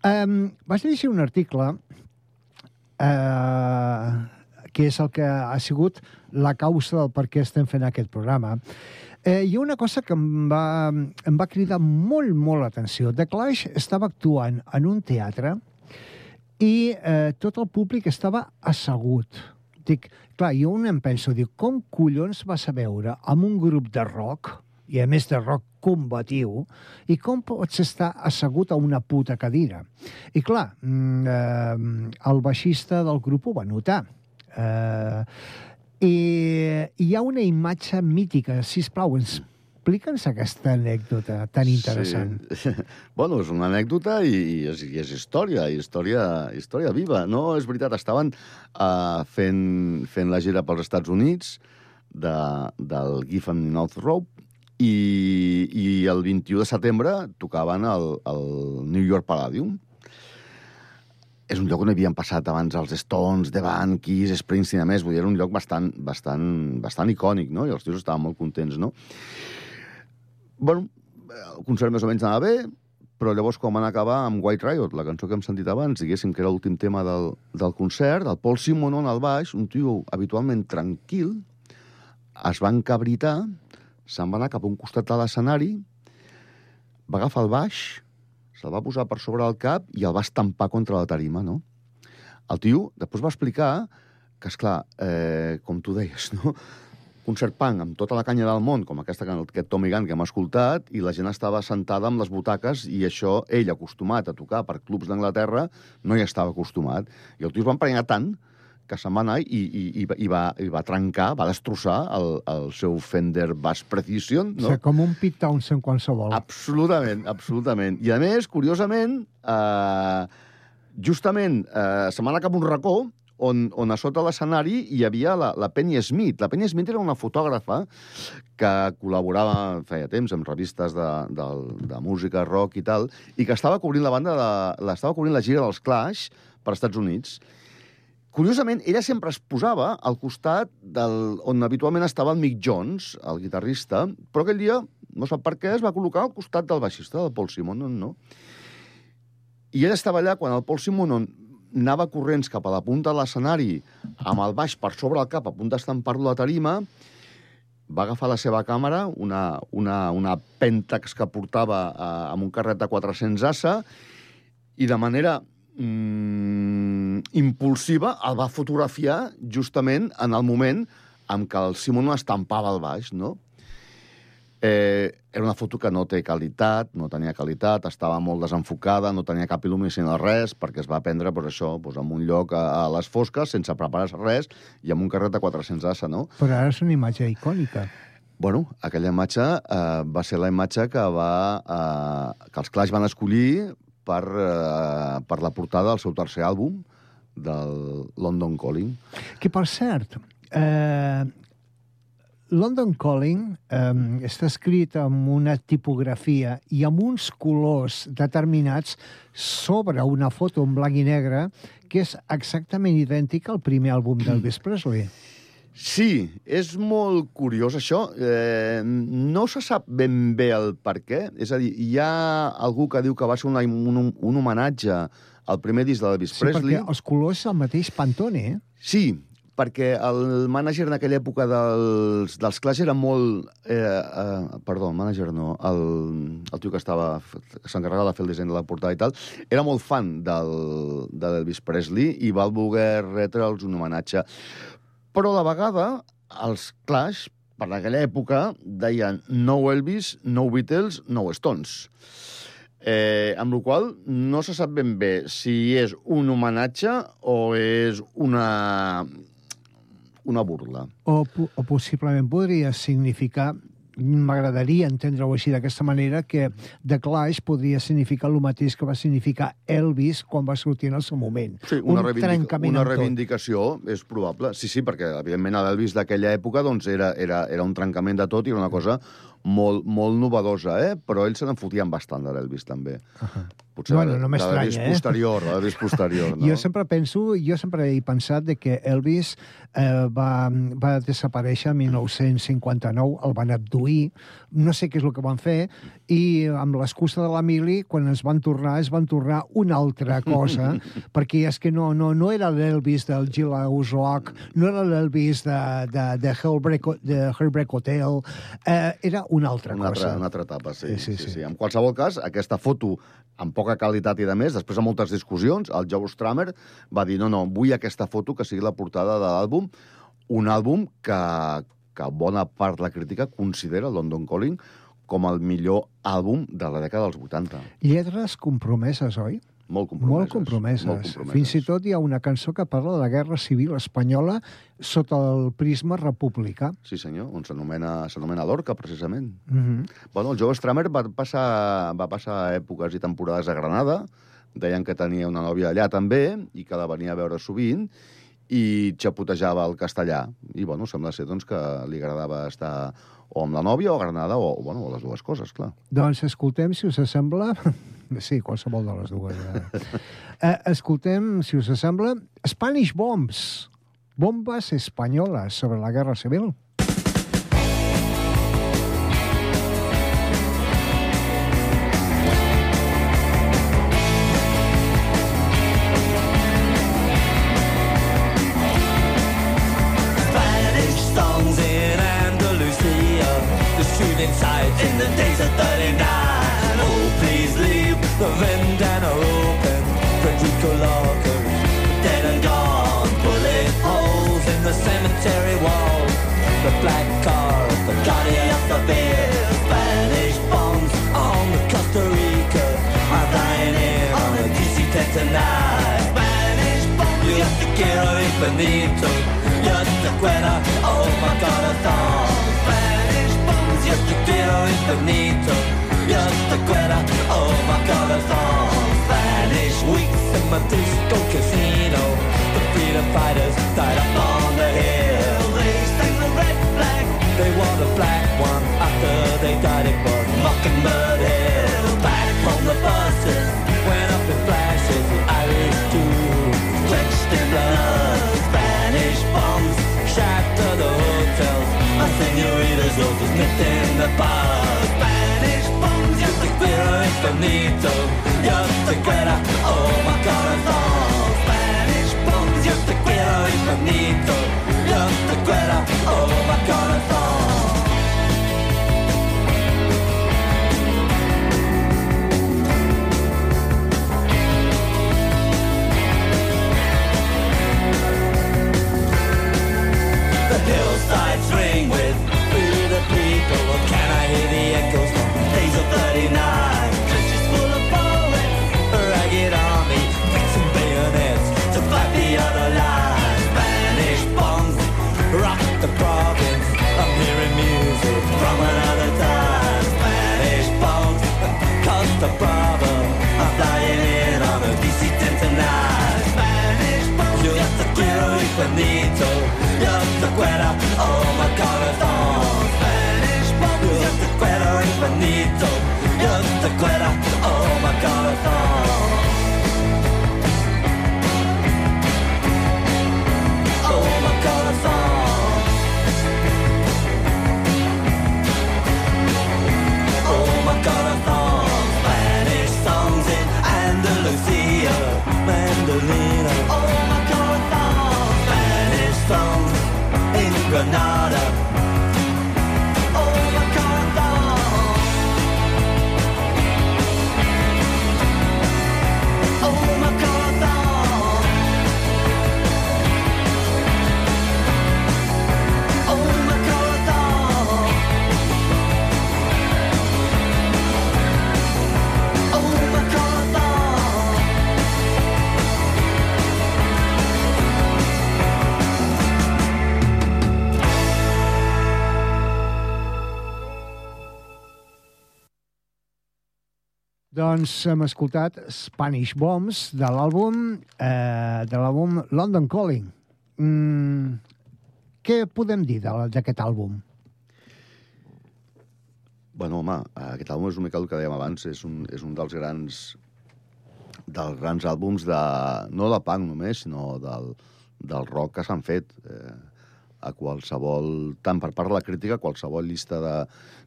Eh, vaig llegir un article eh, que és el que ha sigut la causa del per què estem fent aquest programa. Eh, hi ha una cosa que em va, em va cridar molt, molt l'atenció. The Clash estava actuant en un teatre i eh, tot el públic estava assegut. Dic, clar, jo un em penso, dic, com collons vas a veure amb un grup de rock, i a més de rock combatiu, i com pots estar assegut a una puta cadira? I clar, mm, eh, el baixista del grup ho va notar. Eh, I hi ha una imatge mítica. Si plau, explica'ns aquesta anècdota tan interessant. Sí. *laughs* bueno, és una anècdota i, i, és, i és història, història, història viva. No, és veritat, estaven uh, fent, fent la gira pels Estats Units de, del Giffen North Rope i, i el 21 de setembre tocaven al, al New York Palladium. És un lloc on havien passat abans els Stones, The Band, Kiss, Springsteen, a més, vull dir, era un lloc bastant, bastant, bastant icònic, no? I els tios estaven molt contents, no? Bueno, el concert més o menys anava bé, però llavors quan van acabar amb White Riot, la cançó que hem sentit abans, diguéssim que era l'últim tema del, del concert, el Paul Simonon al baix, un tio habitualment tranquil, es va encabritar, se'n va anar cap a un costat de l'escenari, va agafar el baix, se'l va posar per sobre el cap i el va estampar contra la tarima, no? El tio després va explicar que, és clar, eh, com tu deies, no? Concert punk amb tota la canya del món, com aquesta, aquest Tommy Gunn que hem escoltat, i la gent estava sentada amb les butaques i això, ell, acostumat a tocar per clubs d'Anglaterra, no hi estava acostumat. I el tio es va emprenyar tant que se'n va anar i, i, i, va- i, va, i va trencar, va destrossar el, el seu Fender Bass Precision, No? O sigui, com un Pete Townsend qualsevol. Absolutament, absolutament. I a més, curiosament, eh, justament eh, se'n va anar cap un racó on, on a sota l'escenari hi havia la, la Penny Smith. La Penny Smith era una fotògrafa que col·laborava feia temps amb revistes de, de, de música, rock i tal, i que estava cobrint la banda de, l'estava cobrint la gira dels Clash per Estats Units. Curiosament, ella sempre es posava al costat del, on habitualment estava el Mick Jones, el guitarrista, però aquell dia, no sap per què, es va col·locar al costat del baixista, del Paul Simonon, no? I ella estava allà quan el Paul Simonon anava corrents cap a la punta de l'escenari amb el baix per sobre el cap, a punt d'estampar-lo a la tarima, va agafar la seva càmera, una, una, una Pentax que portava eh, amb un carret de 400 assa, i de manera mm, impulsiva el va fotografiar justament en el moment en què el Simon estampava el baix, no? Eh, era una foto que no té qualitat, no tenia qualitat, estava molt desenfocada, no tenia cap il·luminació ni res, perquè es va prendre pues, això, pues, en un lloc a, a les fosques, sense preparar-se res, i amb un carret de 400 assa, no? Però ara és una imatge icònica. Bueno, aquella imatge eh, va ser la imatge que, va, eh, que els Clash van escollir per, eh, per la portada del seu tercer àlbum, del London Calling. Que, per cert, eh, London Calling eh, està escrit amb una tipografia i amb uns colors determinats sobre una foto en blanc i negre que és exactament idèntic al primer àlbum d'Elvis Presley. Sí, és molt curiós això. Eh, no se sap ben bé el per què. És a dir, hi ha algú que diu que va ser una, un, un homenatge al primer disc d'Elvis Sí, Presley. perquè els colors és el mateix Pantone, eh? Sí, perquè el mànager en aquella època dels, dels Clash era molt... Eh, eh, perdó, el mànager no, el, el tio que estava s'encarregava de fer el disseny de la portada i tal, era molt fan del, de l'Elvis Presley i va voler retre'ls un homenatge. Però a la vegada, els Clash, per aquella època, deien no Elvis, no Beatles, no Stones. Eh, amb la qual no se sap ben bé si és un homenatge o és una, una burla. O, o possiblement podria significar m'agradaria entendre-ho així d'aquesta manera, que The Clash podria significar el mateix que va significar Elvis quan va sortir en el seu moment. Sí, una, un reivindic una amb tot. reivindicació és probable. Sí, sí, perquè, evidentment, l'Elvis d'aquella època doncs, era, era, era un trencament de tot i era una cosa molt, molt novedosa, eh? però ells se n'en fotien bastant de l'Elvis, també. Uh -huh. Potser Bueno, no m'estranya, eh? posterior, de l'Elvis posterior, *laughs* no? Jo sempre penso, jo sempre he pensat de que Elvis eh, va, va desaparèixer en 1959, el van abduir, no sé què és el que van fer, i amb l'excusa de la mili, quan es van tornar, es van tornar una altra cosa, *laughs* perquè és que no, no, no era l'Elvis del Gilhouse Rock, no era l'Elvis de, de, de, Hellbreak, de Hellbreak Hotel, eh, era una altra una cosa. altra, una altra etapa, sí, Sí, sí, sí, sí, sí. En qualsevol cas, aquesta foto amb poca qualitat i de més, després de moltes discussions, el Joe Stramer va dir no, no, vull aquesta foto que sigui la portada de l'àlbum, un àlbum que, que bona part de la crítica considera London Calling com el millor àlbum de la dècada dels 80. Lletres compromeses, oi? Molt compromeses. Molt compromeses. Molt compromeses. Fins i tot hi ha una cançó que parla de la Guerra Civil Espanyola sota el prisma republicà. Sí, senyor, on s'anomena Lorca, precisament. Mm -hmm. Bueno, el Joe Stramer va passar, va passar èpoques i temporades a Granada, deien que tenia una nòvia allà també, i que la venia a veure sovint, i xapotejava el castellà. I, bueno, sembla ser doncs, que li agradava estar o amb la nòvia o Granada, o, bueno, o les dues coses, clar. Doncs escoltem, si us sembla... *laughs* Sí, qualsevol de les dues. Eh? eh, escoltem, si us sembla, Spanish Bombs, bombes espanyoles sobre la Guerra Civil. Sights in the days of 39. Oh, please leave the Vendana open. Frederico lockers, dead and gone. Bullet holes in the cemetery wall. The black car, the guardian of the beer. Spanish bombs on the Costa Rica are dying in on the DC-10 tonight. Spanish bombs, yo te quiero infinito. Yo te quiero, oh my corazón. Spanish bombs, yo te quiero infinito. Yo te quiero, oh my corazón. Spanish weeks in my disco casino. The freedom fighters died up on the hill. They sang the red flag. They wore the black one after they died. It was Mockingbird Hill. Back on the buses, soldiers knitting the bars. Spanish bombs, yes, the guerra es bonito. Yes, the guerra, oh my corazón. Spanish bombs, yes, the guerra es bonito. Yes, the guerra, oh my corazón. Days Doncs hem escoltat Spanish Bombs de l'àlbum eh, de l'àlbum London Calling. Mm, què podem dir d'aquest àlbum? Bueno, home, aquest àlbum és una mica el que dèiem abans, és un, és un dels grans dels grans àlbums de, no de punk només, sinó del, del rock que s'han fet. Eh, a qualsevol, tant per part de la crítica, qualsevol llista de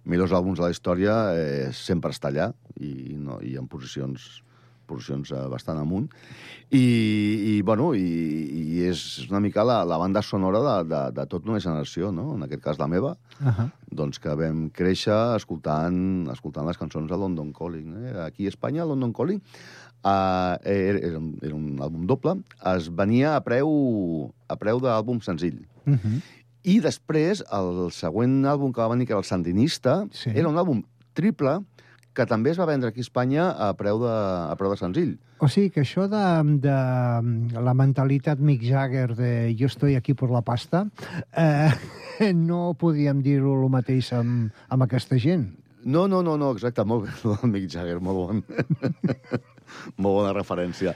millors àlbums de la història eh, sempre està allà i, no, i en posicions posicions eh, bastant amunt. I, i bueno, i, i és una mica la, la banda sonora de, de, de tota una generació, no? en aquest cas la meva, Uh -huh. doncs que vam créixer escoltant, escoltant les cançons de London Calling. Eh? Aquí a Espanya, London Calling, uh, era, era, un, era un àlbum doble, es venia a preu, a preu d'àlbum senzill. Uh -huh. I després, el següent àlbum que va venir, que era el Sandinista, Sí. era un àlbum triple que també es va vendre aquí a Espanya a preu de, a preu de senzill. O sigui que això de, de la mentalitat Mick Jagger de jo estoy aquí por la pasta, eh, *laughs* no podíem dir-ho el mateix amb, amb aquesta gent. No, no, no, no, exacte, molt bé, Mick Jagger, molt bon. *laughs* molt bona referència.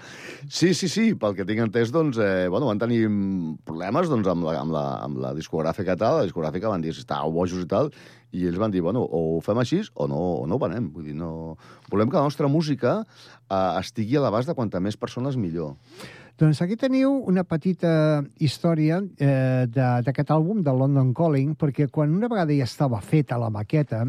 Sí, sí, sí, pel que tinc entès, doncs, eh, bueno, van tenir problemes doncs, amb, la, amb, la, amb la discogràfica tal, la discogràfica van dir, estàveu bojos i tal, i ells van dir, bueno, o ho fem així o no, o no ho venem. Vull dir, no... Volem que la nostra música eh, estigui a l'abast de quanta més persones millor. Doncs aquí teniu una petita història eh, d'aquest àlbum, de London Calling, perquè quan una vegada ja estava feta la maqueta,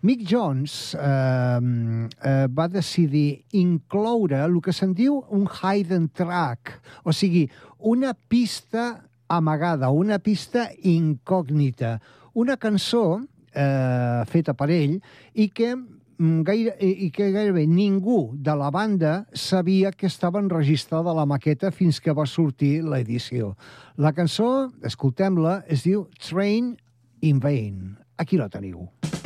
Mick Jones eh, eh, va decidir incloure el que se'n diu un hidden track, o sigui, una pista amagada, una pista incògnita, una cançó eh, feta per ell i que gaire, i que gairebé ningú de la banda sabia que estava enregistrada la maqueta fins que va sortir l'edició. La cançó, escoltem-la, es diu Train in Vain. Aquí la teniu. You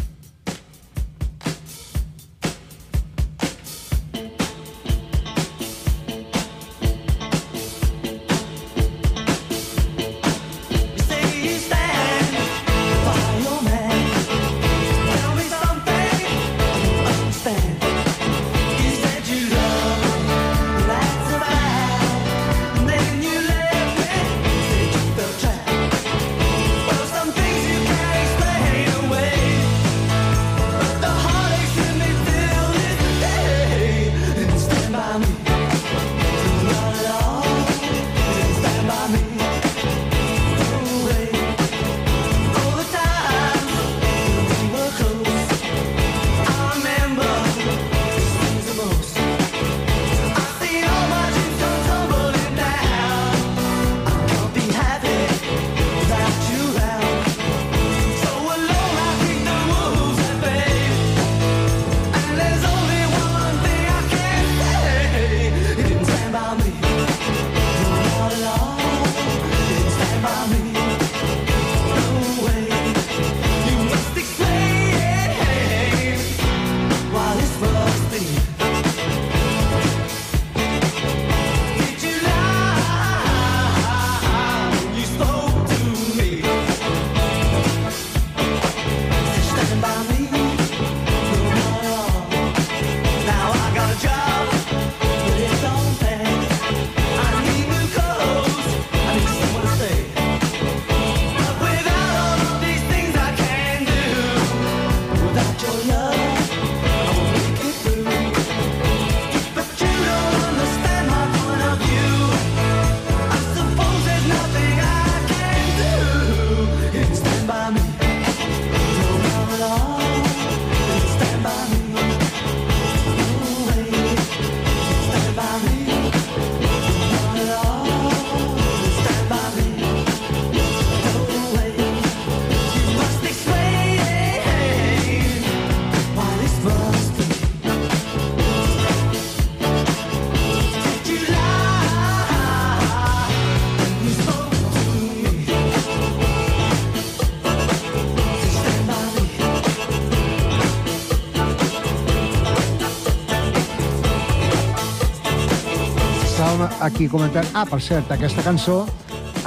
aquí comentant... Ah, per cert, aquesta cançó,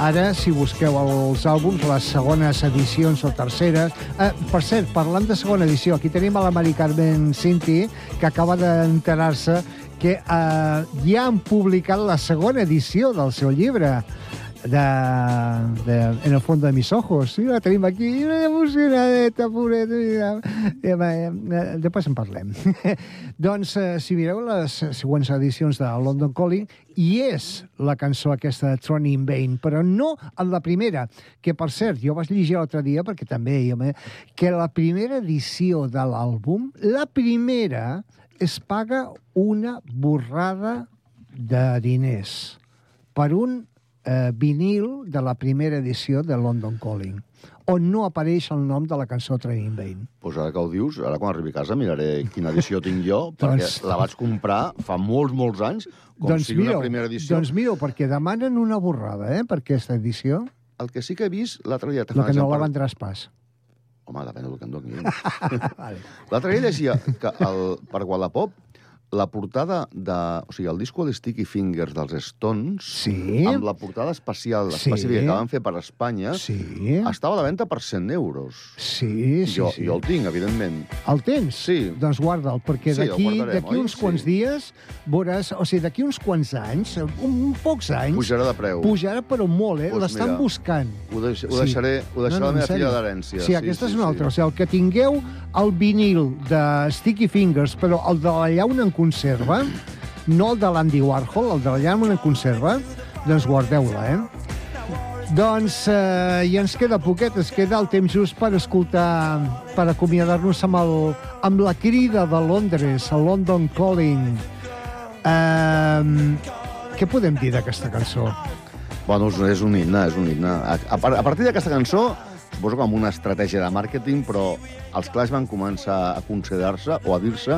ara, si busqueu els àlbums, les segones edicions o terceres... Eh, per cert, parlant de segona edició, aquí tenim a la Mari Carmen Cinti, que acaba d'enterar-se que eh, ja han publicat la segona edició del seu llibre. De, de, en el fondo de mis ojos. Sí, la tenim aquí, una emocionadeta, pobret. Mira. Eh, va, eh, Després en parlem. *laughs* doncs, eh, si mireu les següents edicions de London Calling, i és la cançó aquesta de Tronny in Vain, però no en la primera, que, per cert, jo vaig llegir l'altre dia, perquè també jo, me- que la primera edició de l'àlbum, la primera, es paga una borrada de diners per un eh, vinil de la primera edició de London Calling, on no apareix el nom de la cançó Train in Vain. Pues ara que ho dius, ara quan arribi a casa miraré quina edició tinc jo, *laughs* perquè Doncs- la vaig comprar fa molts, molts anys, com si una primera edició. doncs mireu, perquè demanen una borrada, eh, per aquesta edició, El que sí que he vist l'altre dia... el que no la vendràs pas. Home, depèn del que em doni. *laughs* vale. L'altre dia llegia que el, per Wallapop la portada de... O sigui, el disco de Sticky Fingers dels Stones, Sí. amb la portada especial, Sí. específica que van fer per Espanya, Sí. estava a la venda per 100 euros. Sí, sí, jo, sí. jo el tinc, evidentment. El tens? Sí. Doncs guarda'l, perquè Sí, d'aquí d'aquí uns Sí. quants dies veuràs... O sigui, d'aquí uns quants anys, un, un pocs anys... Pujarà de preu. Pujarà, però molt, eh? Doncs L'estan buscant. Ho, deix, ho Sí. deixaré, ho deixarà No, no, la en meva filla d'herència. Sí, aquesta és una altra. O sigui, el que tingueu el vinil de Sticky Fingers, però el de la llauna en conserva, no el de l'Andy Warhol, el de la llauna en conserva, doncs guardeu-la, eh? Doncs eh, ja ens queda poquet, ens queda el temps just per escoltar, per acomiadar-nos amb, el, amb la crida de Londres, el London Calling. Eh, què podem dir d'aquesta cançó? Bueno, és- un himne, és un himne. A, a, a partir d'aquesta cançó, suposo que amb una estratègia de màrqueting, però els Clash van començar a considerar-se o a dir-se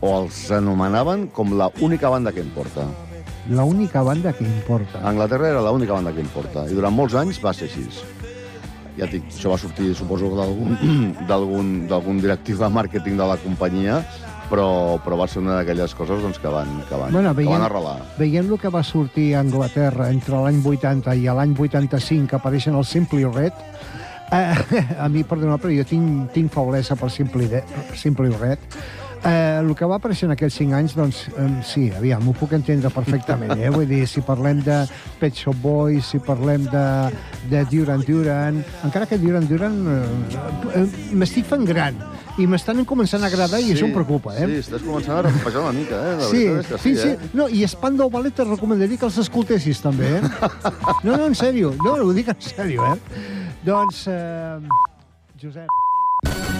o els anomenaven com la única banda que importa. La única banda que importa. Anglaterra era l'única banda que importa, i durant molts anys va ser així. Ja dic, això va sortir, suposo, *clears throat* d'algun- directiu de màrqueting de la companyia, però, però va ser una d'aquelles coses doncs, que van, que van, Bueno, que veiem- van arrelar. Veient el que va sortir a Anglaterra entre l'any 80 i l'any 85, que apareixen el Simply Red, eh, *laughs* a mi, perdona, però jo tinc, tinc faulesa per Simply, Simply Red, Eh, el que va aparèixer en aquells cinc anys, doncs, eh, sí, aviam, ho puc entendre perfectament, eh? Vull dir, si parlem de Pet Shop Boys, si parlem de, de Duran Duran, encara que Duran Duran eh, eh, m'estic fent gran i m'estan començant a agradar i això em preocupa, eh? Sí, estàs començant a recupejar una mica, eh? La Sí, és que sí, sí, sí. eh? No, I Spandau Ballet te recomanaria que els escoltessis, també, eh? No, no, en sèrio. No, ho dic en sèrio, eh? Doncs, eh, Josep...